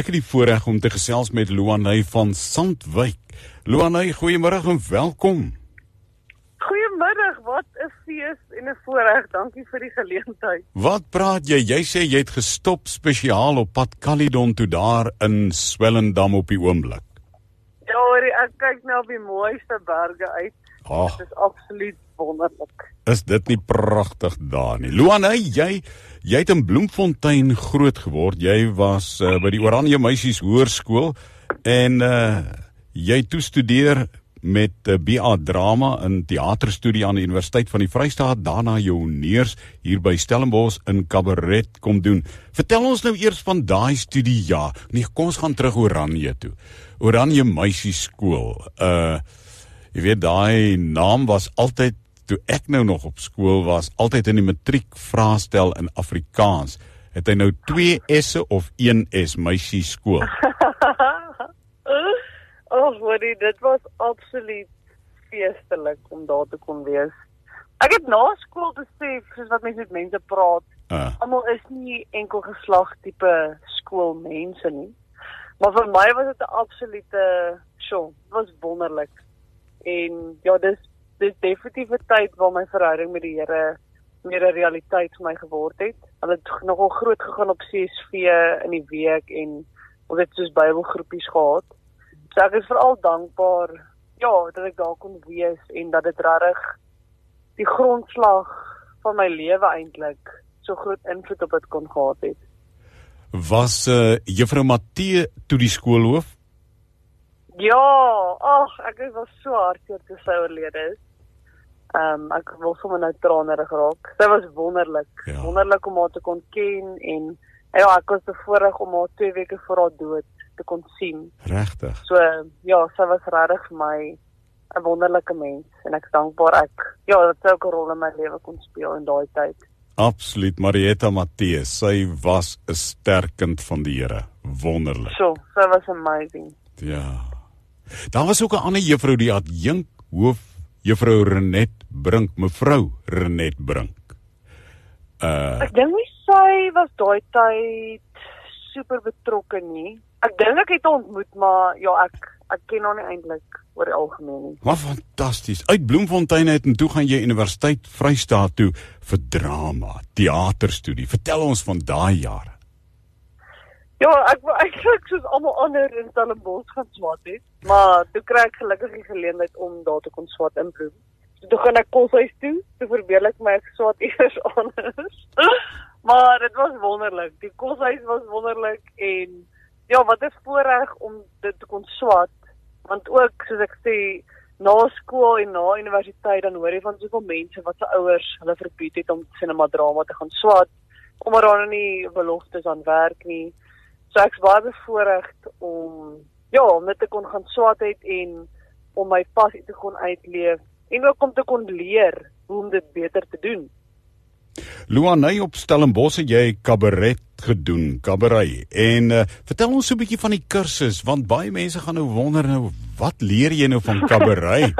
Ek het die voorreg om te gesels met Luanay van Sandwyk. Luanay, goeiemôre en welkom. Goeiemiddag, wat 'n fees en 'n voorreg. Dankie vir die geleentheid. Wat praat jy? Jy sê jy het gestop spesiaal op pad Caledon toe daar in Swellendam op die oomblik. Ja, hoor, ek kyk nou op die mooiste berge uit. Ag, Dit is absoluut wonderlik. is dit nie pragtig daar nie? Luanay, jy jy het in Bloemfontein groot geword. Jy was uh, by die Oranje Meisies Hoërskool en uh jy toe studeer met uh, BA drama in teaterstudie aan die Universiteit van die Vrystaat, daarna jou honeurs hier by Stellenbosch in kabaret kom doen. Vertel ons nou eers van daai studie ja. Nee, kom ons gaan terug Oranje toe. Oranje Meisies Skool. Uh jy weet daai naam was altyd toe ek nou nog op skool was, altyd in die matriek vraestel in Afrikaans. Het hy nou 2 S'e of 1 S meisie skool? oh, hoorie, dit was absoluut feestelik om daar te kon wees. Ek het na skool besef, soos wat mense met mense praat, Uh, almal is nie enkel geslag tipe skoolmense nie. Maar vir my was dit 'n absolute show. Dit was wonderlik. En ja, dis dis definitief 'n tyd waar my verhouding met die Here meer 'n realiteit vir my geword het. Hulle het nogal groot gegaan op CSV in die week en ons het soos Bybelgroepies gehad. So ek is veral dankbaar ja, dat ek daar kon wees en dat dit regtig die grondslag van my lewe eintlik so groot invloed op dit kon gehad het. was uh, juffrou Matthee toe die skoolhoof? Ja, ag, ek was so hartseer toe sy oorlede is. Ehm um, ek wil sommer nou tranerig raak. Sy was wonderlik. Ja. Wonderlik om haar te kon ken en ja, ek was bevoorreg om haar 2 weke voor haar dood te kon sien. Regtig. So ja, sy was regtig vir my 'n wonderlike mens en ek is dankbaar ek ja, dat sy ook 'n rol in my lewe kon speel in daai tyd. Absoluut Marietta Matthee, sy was 'n sterk kind van die Here. Wonderlik. So, sy was amazing. Ja. Daar was ook 'n ander juffrou die adjunk hoof juffrou Renet Brink, mevrou Renet Brink. Uh Ek dink nie sy was daai tyd super betrokke nie. Ek dink ek het ontmoet, maar ja, ek ek ken haar nie eintlik oor die algemeen nie. Maar fantasties. Uit Bloemfontein uit en toe gaan jy Universiteit Vrystaat toe vir drama, teaterstudie. Vertel ons van daai jare. Ja, ek wou eintlik soos almal ander in Stellenbosch gaan swat het, maar toe kry ek gelukkig die geleentheid om daar te kon swat in Bloem. So toe gaan ek koshuis toe, toe verbeel ek my ek swat eers anders. maar dit was wonderlik. Die koshuis was wonderlik en ja, wat 'n voorreg om dit te kon swat, want ook soos ek sê na skool en na universiteit dan hoor jy van soveel mense wat se ouers hulle verbied het om sinema drama te gaan swat omdat nou nie beloftes aan werk nie. So ek's baie bevoorreg om ja, om dit te kon gaan swat het en om my passie te kon uitleef en ook om te kon leer hoe om dit beter te doen. Luanay op Stellenbosch het jy kabaret gedoen, kabaret. En uh, vertel ons so 'n bietjie van die kursus want baie mense gaan nou wonder nou wat leer jy nou van kabaret?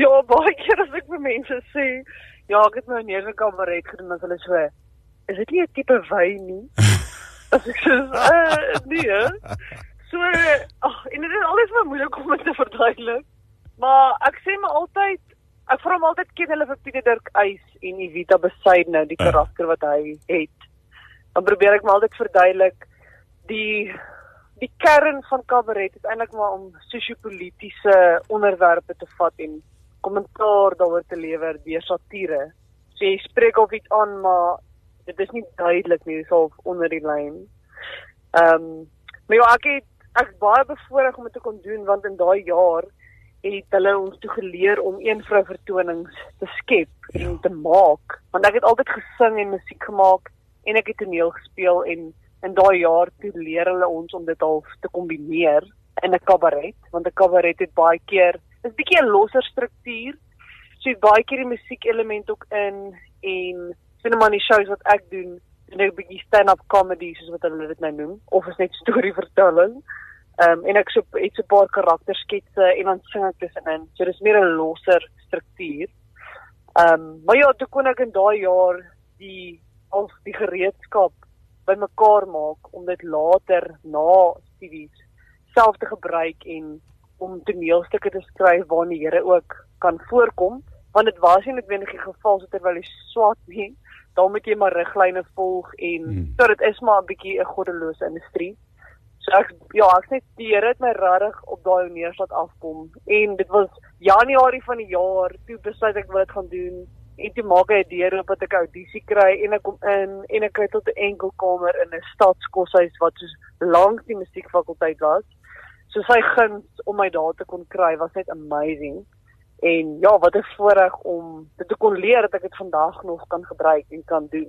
Ja, baie keer as ek vir mense sê, ja, ek het nou 'n eerste kabaret gedoen, dan hulle so, is dit nie 'n tipe wyn nie? Ek sê, uh, nee. So, ag, en dit is alles maar moeilik om dit te verduidelik. Maar ek sê maar altyd, ek vra hom altyd ken hulle vir Pieter Dirk Eis en Evita Besaidnou, die Ja. karakter wat hy het. Dan probeer ek maar altyd verduidelik die die kern van kabaret is eintlik maar om sosio-politiese onderwerpe te vat en kommentaar daaroor te lewer deur satire. So jy spreek of iets aan, maar dit is nie duidelik nie, dis half onder die lyn. Ehm, um, maar ja, ek het ek baie bevoorreg om dit te kon doen want in daai jaar het hulle ons toe geleer om een vrou vertonings te skep Ja. en te maak. Want ek het altyd gesing en musiek gemaak en ek het toneel gespeel en in daai jaar toe leer hulle ons om dit half te kombineer in 'n kabaret, want 'n kabaret het baie keer is bietjie 'n losser struktuur. So baie keer die musiekelement ook in en sien maar die shows wat ek doen, doen ek 'n bietjie stand-up comedy soos wat hulle dit nou noem of is net storievertelling. Ehm um, en ek so het so 'n paar karaktersketse en dan sing ek tussenin. So dis meer 'n losser struktuur. Ehm um, maar ja, toe kon ek in daai jaar die al die gereedskap bymekaar maak om dit later na studies self te gebruik en om toneelstukke te skryf waarin die Here ook kan voorkom want dit was nie noodwendig die geval so terwyl jy swat nie dan moet jy maar riglyne volg en hmm. so dit is maar 'n bietjie 'n goddelose industrie so ek ja ek sê die Here het my regtig op daai neerslag afkom en dit was Januarie van die jaar toe besluit ek wil dit gaan doen en toe maak hy 'n deur op dat ek audisie kry en ek kom in en ek kry tot 'n enkelkamer in 'n stadskoshuis wat soos langs die musiekfakulteit was so sy guns om my daar te kon kry was net amazing. En ja, wat 'n voorreg om dit te kon leer dat ek dit vandag nog kan gebruik en kan doen.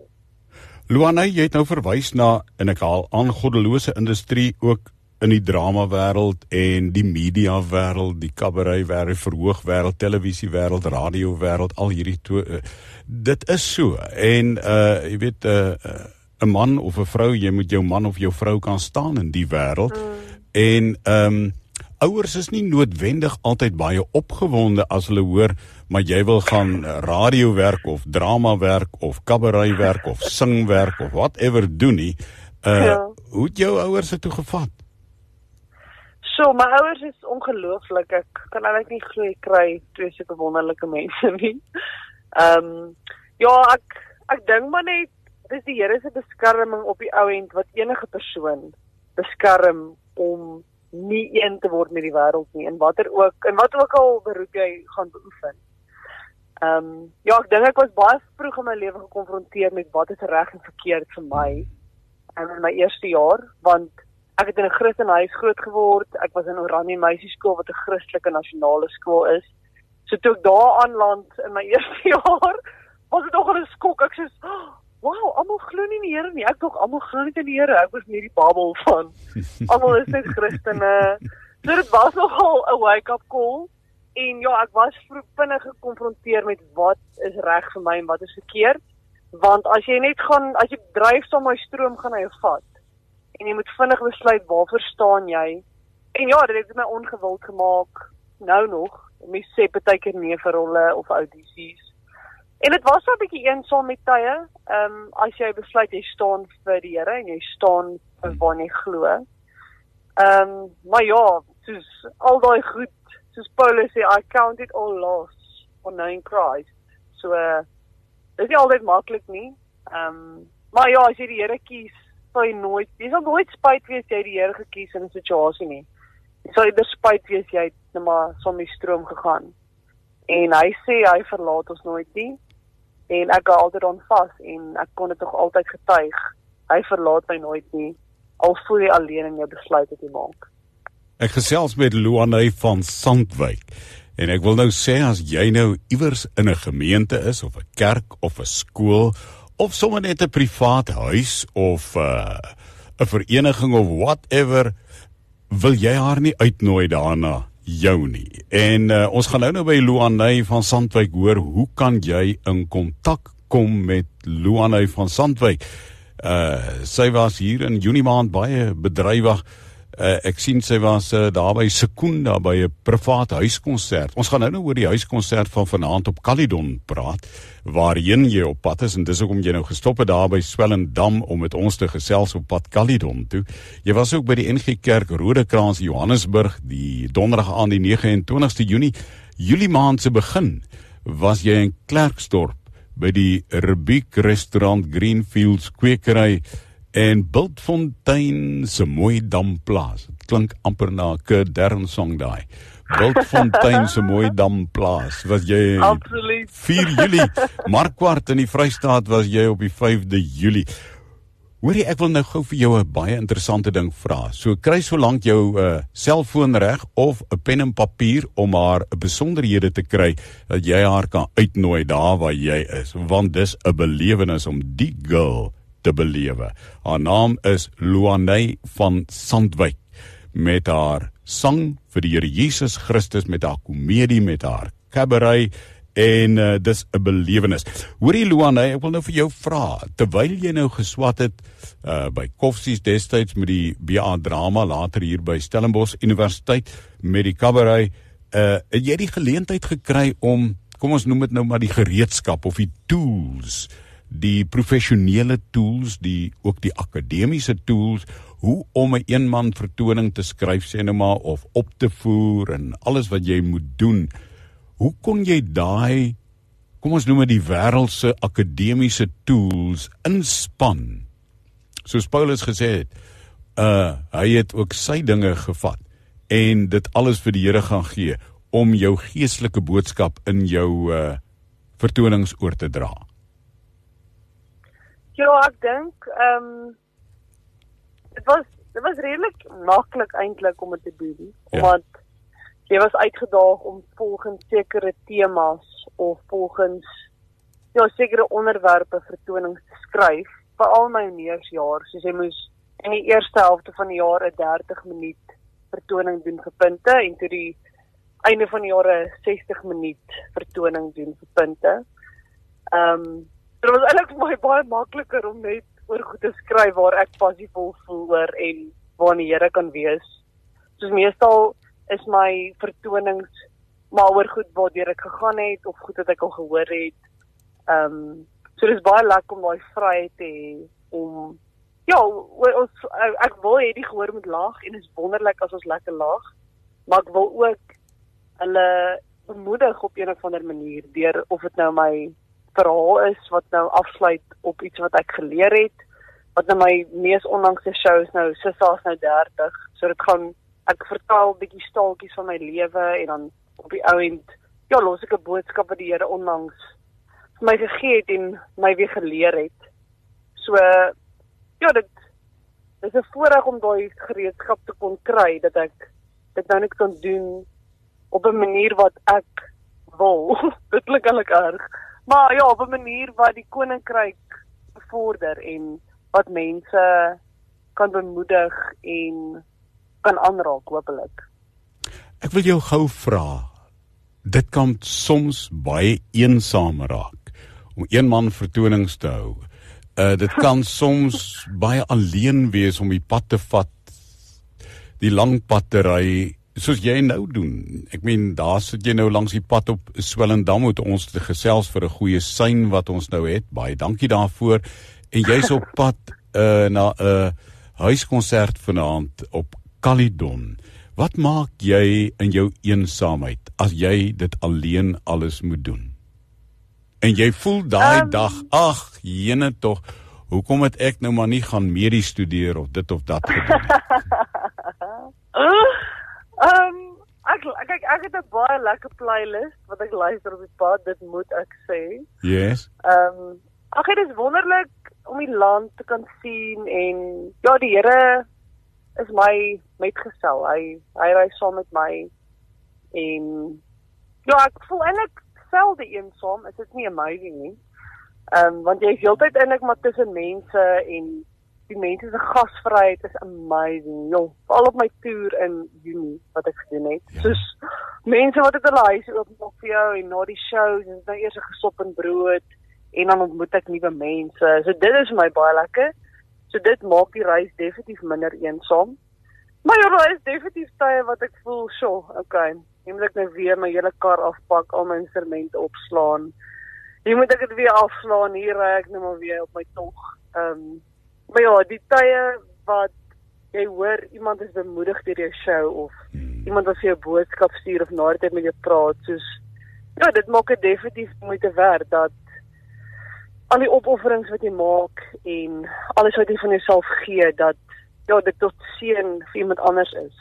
Luana, jy het nou verwys na en ek haal aan goddelose industrie ook in die drama wêreld en die media wêreld, die kabarei wêreld, verhoog wêreld, televisie wêreld, radio wêreld, al hierdie to uh, dit is so. En uh jy weet 'n uh, 'n uh, man of 'n vrou, jy moet jou man of jou vrou kan staan in die wêreld. Mm. En ehm um, ouers is nie noodwendig altyd baie opgewonde as hulle hoor maar jy wil gaan radio werk of drama werk of kabarei werk of sing werk of whatever doen nie. Uh ja. hoe het jou ouers dit toe gevat? So my ouers is ongelooflik. Ek kan eintlik nie glo ek kry twee sulke wonderlike mense nie. Ehm um, ja, ek ek dink maar net dis die Here se beskerming op die ou end wat enige persoon beskerm om nie een te word met die wêreld nie en watter ook en wat ook al beroep jy gaan beoefen. Ehm um, ja, ek dink ek was baie vroeg in my lewe gekonfronteer met wat is reg en verkeerd vir my in my eerste jaar want ek het in 'n Christenhuis groot geword. Ek was in Oranje Meisieskool wat 'n Christelike nasionale skool is. So toe ek daar aanland in my eerste jaar, was dit nog 'n skok. Ek sê, wow, almal glo nie in die Here nie. Ek dink almal glo nie in die Here. Ek was nie die Bybel van. Almal is net Christene. So dit was nogal 'n wake-up call. En ja, ek was vinnig gekonfronteer met wat is reg vir my en wat is verkeerd. Want as jy net gaan, as jy dryf saam met stroom gaan hy jou vat. En jy moet vinnig besluit waarvoor staan jy. En ja, dit het my ongewild gemaak nou nog. Mense sê baie keer nee vir rolle of audisies. En dit was 'n bietjie eensaam met tye. Ehm um, as jy besluit jy staan vir die Here en jy staan vir waar jy glo. Ehm um, maar ja, soos al daai goed, soos Paulus sê I count it all loss for knowing Christ. So uh dis nie altyd maklik nie. Ehm um, maar ja, as jy die Here kies, sal jy nooit jy sal nooit spyt wees jy die Here gekies in 'n situasie nie. Jy sal eerder spyt wees jy het net maar som die stroom gegaan. En hy sê hy verlaat ons nooit nie en ek hou altyd aan vas en ek kon dit tog altyd getuig. Hy verlaat my nooit nie al voel jy alleen in jou besluit wat jy maak. Ek gesels met Luanay van Sandwyk. En ek wil nou sê as jy nou iewers in 'n gemeente is of 'n kerk of 'n skool of sommer net 'n privaat huis of 'n uh, 'n vereniging of whatever wil jy haar nie uitnooi daarna jou nie. En uh, ons gaan nou nou by Luanay van Sandwyk hoor hoe kan jy in kontak kom met Luanay van Sandwyk? Uh sy was hier in Junie maand baie bedrywig. Uh, ek sien sy was uh, daar by Sekunda by 'n privaat huiskonsert. Ons gaan nou nou oor die huiskonsert van vanaand op Calydon praat waarheen jy op pad is en dis hoekom jy nou gestop het daar by Swellendam om met ons te gesels op pad Calydon toe. Jy was ook by die NG Kerk Rodekraans Johannesburg die donderdag aan die 29ste Junie, Julie maand se begin, was jy in Klerksdorp by die Rubik restaurant Greenfields kwekery en Bultfontein se mooi damplaas. Dit klink amper na 'n Kerdern song daai. Bultfontein se mooi damplaas. Was jy Absoluut. 4 Julie, Markwart in die Vrystaat was jy op die 5de Julie. Hoorie, ek wil nou gou vir jou 'n baie interessante ding vra. So kry so lank jou uh, selfoon reg of 'n pen en papier om haar 'n besonderhede te kry dat jy haar kan uitnooi daar waar jy is, want dis 'n belewenis om die girl te belewe. Haar naam is Luanay van Sandwyk met haar sang vir die Here Jesus Christus met haar komedie met haar cabaret en uh, dis 'n belewenis. Hoorie Luanay, ek wil nou vir jou vra terwyl jy nou geswat het uh, by Koffsies destyds met die BA drama later hier by Stellenbosch Universiteit met die cabaret, uh, het jy die geleentheid gekry om kom ons noem dit nou maar die gereedskap of die tools die professionele tools, die ook die akademiese tools hoe om 'n eenman vertoning te skryf sê nou maar of op te voer en alles wat jy moet doen. Hoe kon jy daai kom ons noem dit die wêreld se akademiese tools inspann? Soos Paulus gesê het, uh hy het ook sy dinge gevat en dit alles vir die Here gaan gee om jou geestelike boodskap in jou uh vertonings oor te dra. Ja, ek dink ehm um, dit was dit was redelik maklik eintlik om dit te doen ja. omdat jy was uitgedaag om volgens sekere temas of volgens ja sekere onderwerpe vertonings te skryf vir al my neersjaar soos jy moes in die eerste helfte van die jaar 'n 30 minuut vertoning doen vir punte en toe die einde van die jaar 'n 60 minuut vertoning doen vir punte. Ehm um, dit was eintlik baie baie makliker om net oor goed te skryf waar ek passievol voel oor en waar die Here kan wees. Soos meestal is my vertonings maar oor goed waartoe ek gegaan het of goed wat ek al gehoor het. Ehm um, so dis baie lekker om daai vryheid te hê om Ja, ons ek wil hê die gehoor moet laag en is wonderlik as ons lekker laag. Maar ek wil ook hulle bemoedig op 'n of ander manier deur of dit nou my verhaal is wat nou afsluit op iets wat ek geleer het. Wat nou my mees onlangse shows nou Sissa's nou 30. So dit gaan ek vertel bietjie staaltjies van my lewe en dan op die ou end ja, los ek 'n boodskap wat die Here onlangs vir my gegee het en my weer geleer het. So ja, dit dis 'n voorreg om daai gereedskap te kon kry dat ek dit nou net kan doen op 'n manier wat ek wil. dit klink eintlik erg. Maar ja, op 'n manier wat die koninkryk bevorder en wat mense kan bemoedig en kan aanraak hopelik. Ek wil jou gou vra. Dit kan soms baie eensaam raak om een man vertonings te hou. Uh dit kan soms baie alleen wees om die pad te vat. Die lang pad te ry soos jy nou doen. Ek meen daar sit jy nou langs die pad op Swellendam met ons te gesels vir 'n goeie sein wat ons nou het. Baie dankie daarvoor. En jy's op pad uh na 'n uh, huiskonsert vanaand op Caledon. Wat maak jy in jou eensaamheid as jy dit alleen alles moet doen? En jy voel daai um, dag, ag, jene tog, hoekom het ek nou maar nie gaan medie studeer of dit of dat gedoen nie? ek het 'n baie lekker playlist wat ek luister op die pad, dit moet ek sê. Yes. Ehm, um, ag dit is wonderlik om die land te kan sien en ja, die Here is my metgesel. Hy hy ry saam met my en ja, ek voel eintlik selde eensaam, is dit nie amazing nie. Ehm um, want jy is heeltyd eintlik maar tussen mense en die mense se gasvryheid is amazing. Jo, al op my toer in Junie wat ek gedoen het. Ja. Soos mense wat het hulle huise oopmaak vir jou en na die shows en dan eers 'n gesop en brood en dan ontmoet ek nuwe mense. So dit is vir my baie lekker. So dit maak die reis definitief minder eensaam. Maar ja, daar is definitief tye wat ek voel, "Sjoe, okay, Jy moet ek nou weer my hele kar afpak, al my instrumente opslaan. Jy moet ek dit weer afslaan. Hier ry ek nou maar weer op my tog. Ehm um, maar ja, die tye wat jy hoor iemand is bemoedig deur jou show of hmm. Iemand wat vir jou boodskap stuur of na dit met jou praat, soos ja, dit maak dit definitief moeite werd dat al die opofferings wat jy maak en alles wat jy van jouself gee dat ja, dit tot seën vir iemand anders is.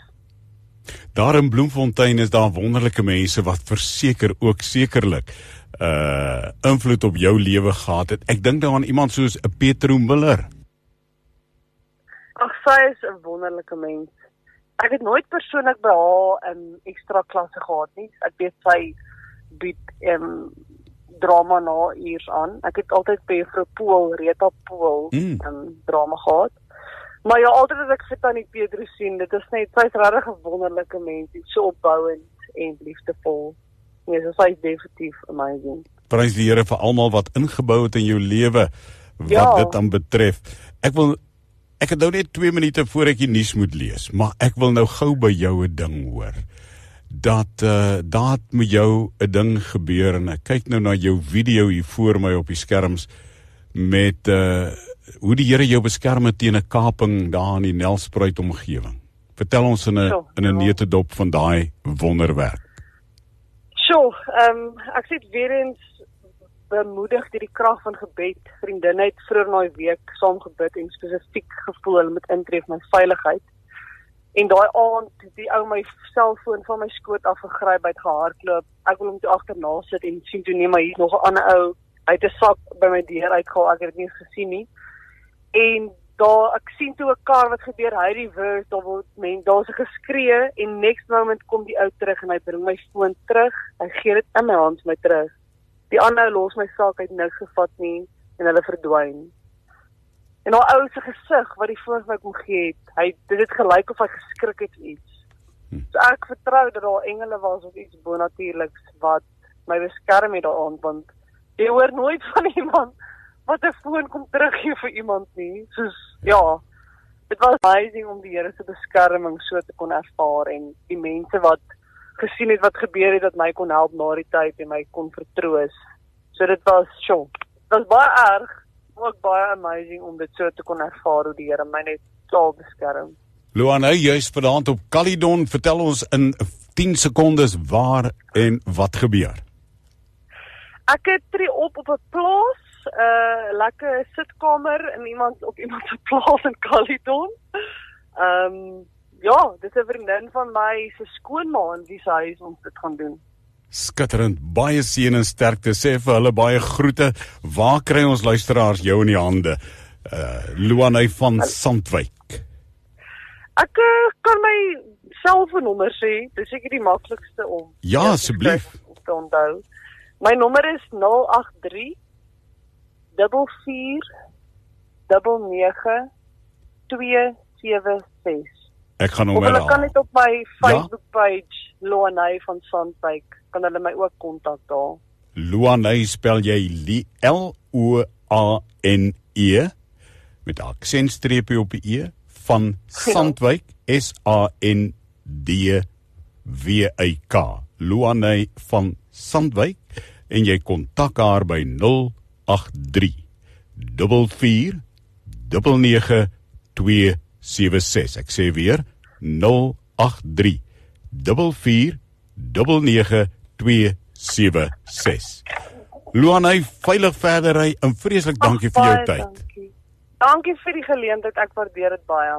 Daar in Bloemfontein is daar wonderlike mense wat verseker ook sekerlik uh invloed op jou lewe gehad het. Ek dink daaraan iemand soos 'n Petro Miller. Ag, sy is 'n wonderlike mens. Ek het nooit persoonlik by haar in ekstra klasse gehad nie. Ek weet sy bied ehm um, drama na uurs aan. Ek het altyd by Juffrou Pool, Rita Pool, mm. um, drama gehad. Maar ja, altyd as ek vir Tannie Petrus sien, dit is net sy's regtig 'n wonderlike mens, so opbouend en liefdevol. Ja, yes, sy is definitief amazing. Prys die Here vir almal wat ingebou het in jou lewe wat ja. dit dan betref. Ek wil ek het nou net 2 minute voor ek die nuus moet lees, maar ek wil nou gou by jou 'n ding hoor. Dat uh daar met jou 'n ding gebeur en ek kyk nou na jou video hier voor my op die skerms met uh hoe die Here jou beskerm teen 'n kaping daar in die Nelspruit omgewing. Vertel ons in 'n So, in 'n neutedop van daai wonderwerk. So, ehm um, ek sê weer eens bemoedig deur die krag van gebed. Vriendinne het vroeër daai week saam gebid en spesifiek gevoel hulle moet intree vir my veiligheid. En daai aand het die ou my selfoon van my skoot af gegryp, uit gehardloop. Ek wil hom toe agterna sit en sien toe nee, maar hier's nog 'n ander ou uit 'n sak by my deur uitgehaal. Ek het dit nie gesien nie. En daar ek sien toe 'n kar wat gebeur, hy reverse, daar word men daar's 'n geskree en next moment kom die ou terug en hy bring my foon terug. Hy gee dit in my hand my terug. Die ander ou los my saak uit niks gevat nie en hulle verdwyn. En daai ou se gesig wat die vir my kom gee het, hy dit het gelyk of hy geskrik het iets. So ek vertrou dat daar engele was of iets bonatuurliks wat my beskerm het daaraan want jy hoor nooit van iemand wat 'n foon kom teruggee vir iemand nie. Soos ja, dit was amazing om die Here se beskerming so te kon ervaar en die mense wat gesien het wat gebeur het dat my kon help na die tyd en my kon vertroos. So dit was sjoe. Dit was baie erg, maar ook baie amazing om dit so te kon ervaar hoe die Here my net so beskerm. Luana, jy's vanaand op Caledon. Vertel ons in 10 sekondes waar en wat gebeur. Ek het tree op op 'n plaas, 'n uh, lekker sitkamer in iemand op iemand se plaas in Caledon. Ehm um, ja, dis 'n vriendin van my se skoonma in wie se huis ons dit gaan doen. Skitterend. Baie seën en sterkte. Sê vir hulle baie groete. Waar kry ons luisteraars jou in die hande? Uh Luana van Sandwyk. Ek uh, kan my selfoonnommer sê, dis seker die maklikste om Ja, asseblief. te onthou. My nommer is 083 44 99 276. Ek gaan hom Of hulle kan net op my Ja? Facebook page Loanay van Sandwyk kan hulle my ook kontak daar. Luana spel jy L O A N E met aksentstreepie op die e van Sandwyk S A N D W Y K. Luana van Sandwyk en jy kontak haar by 083 44 99276. Ek sê weer 083 44 99276. Luana, veilig verder ry en vreeslik dankie vir jou tyd. Dankie. Dankie vir die geleentheid. Ek waardeer dit baie.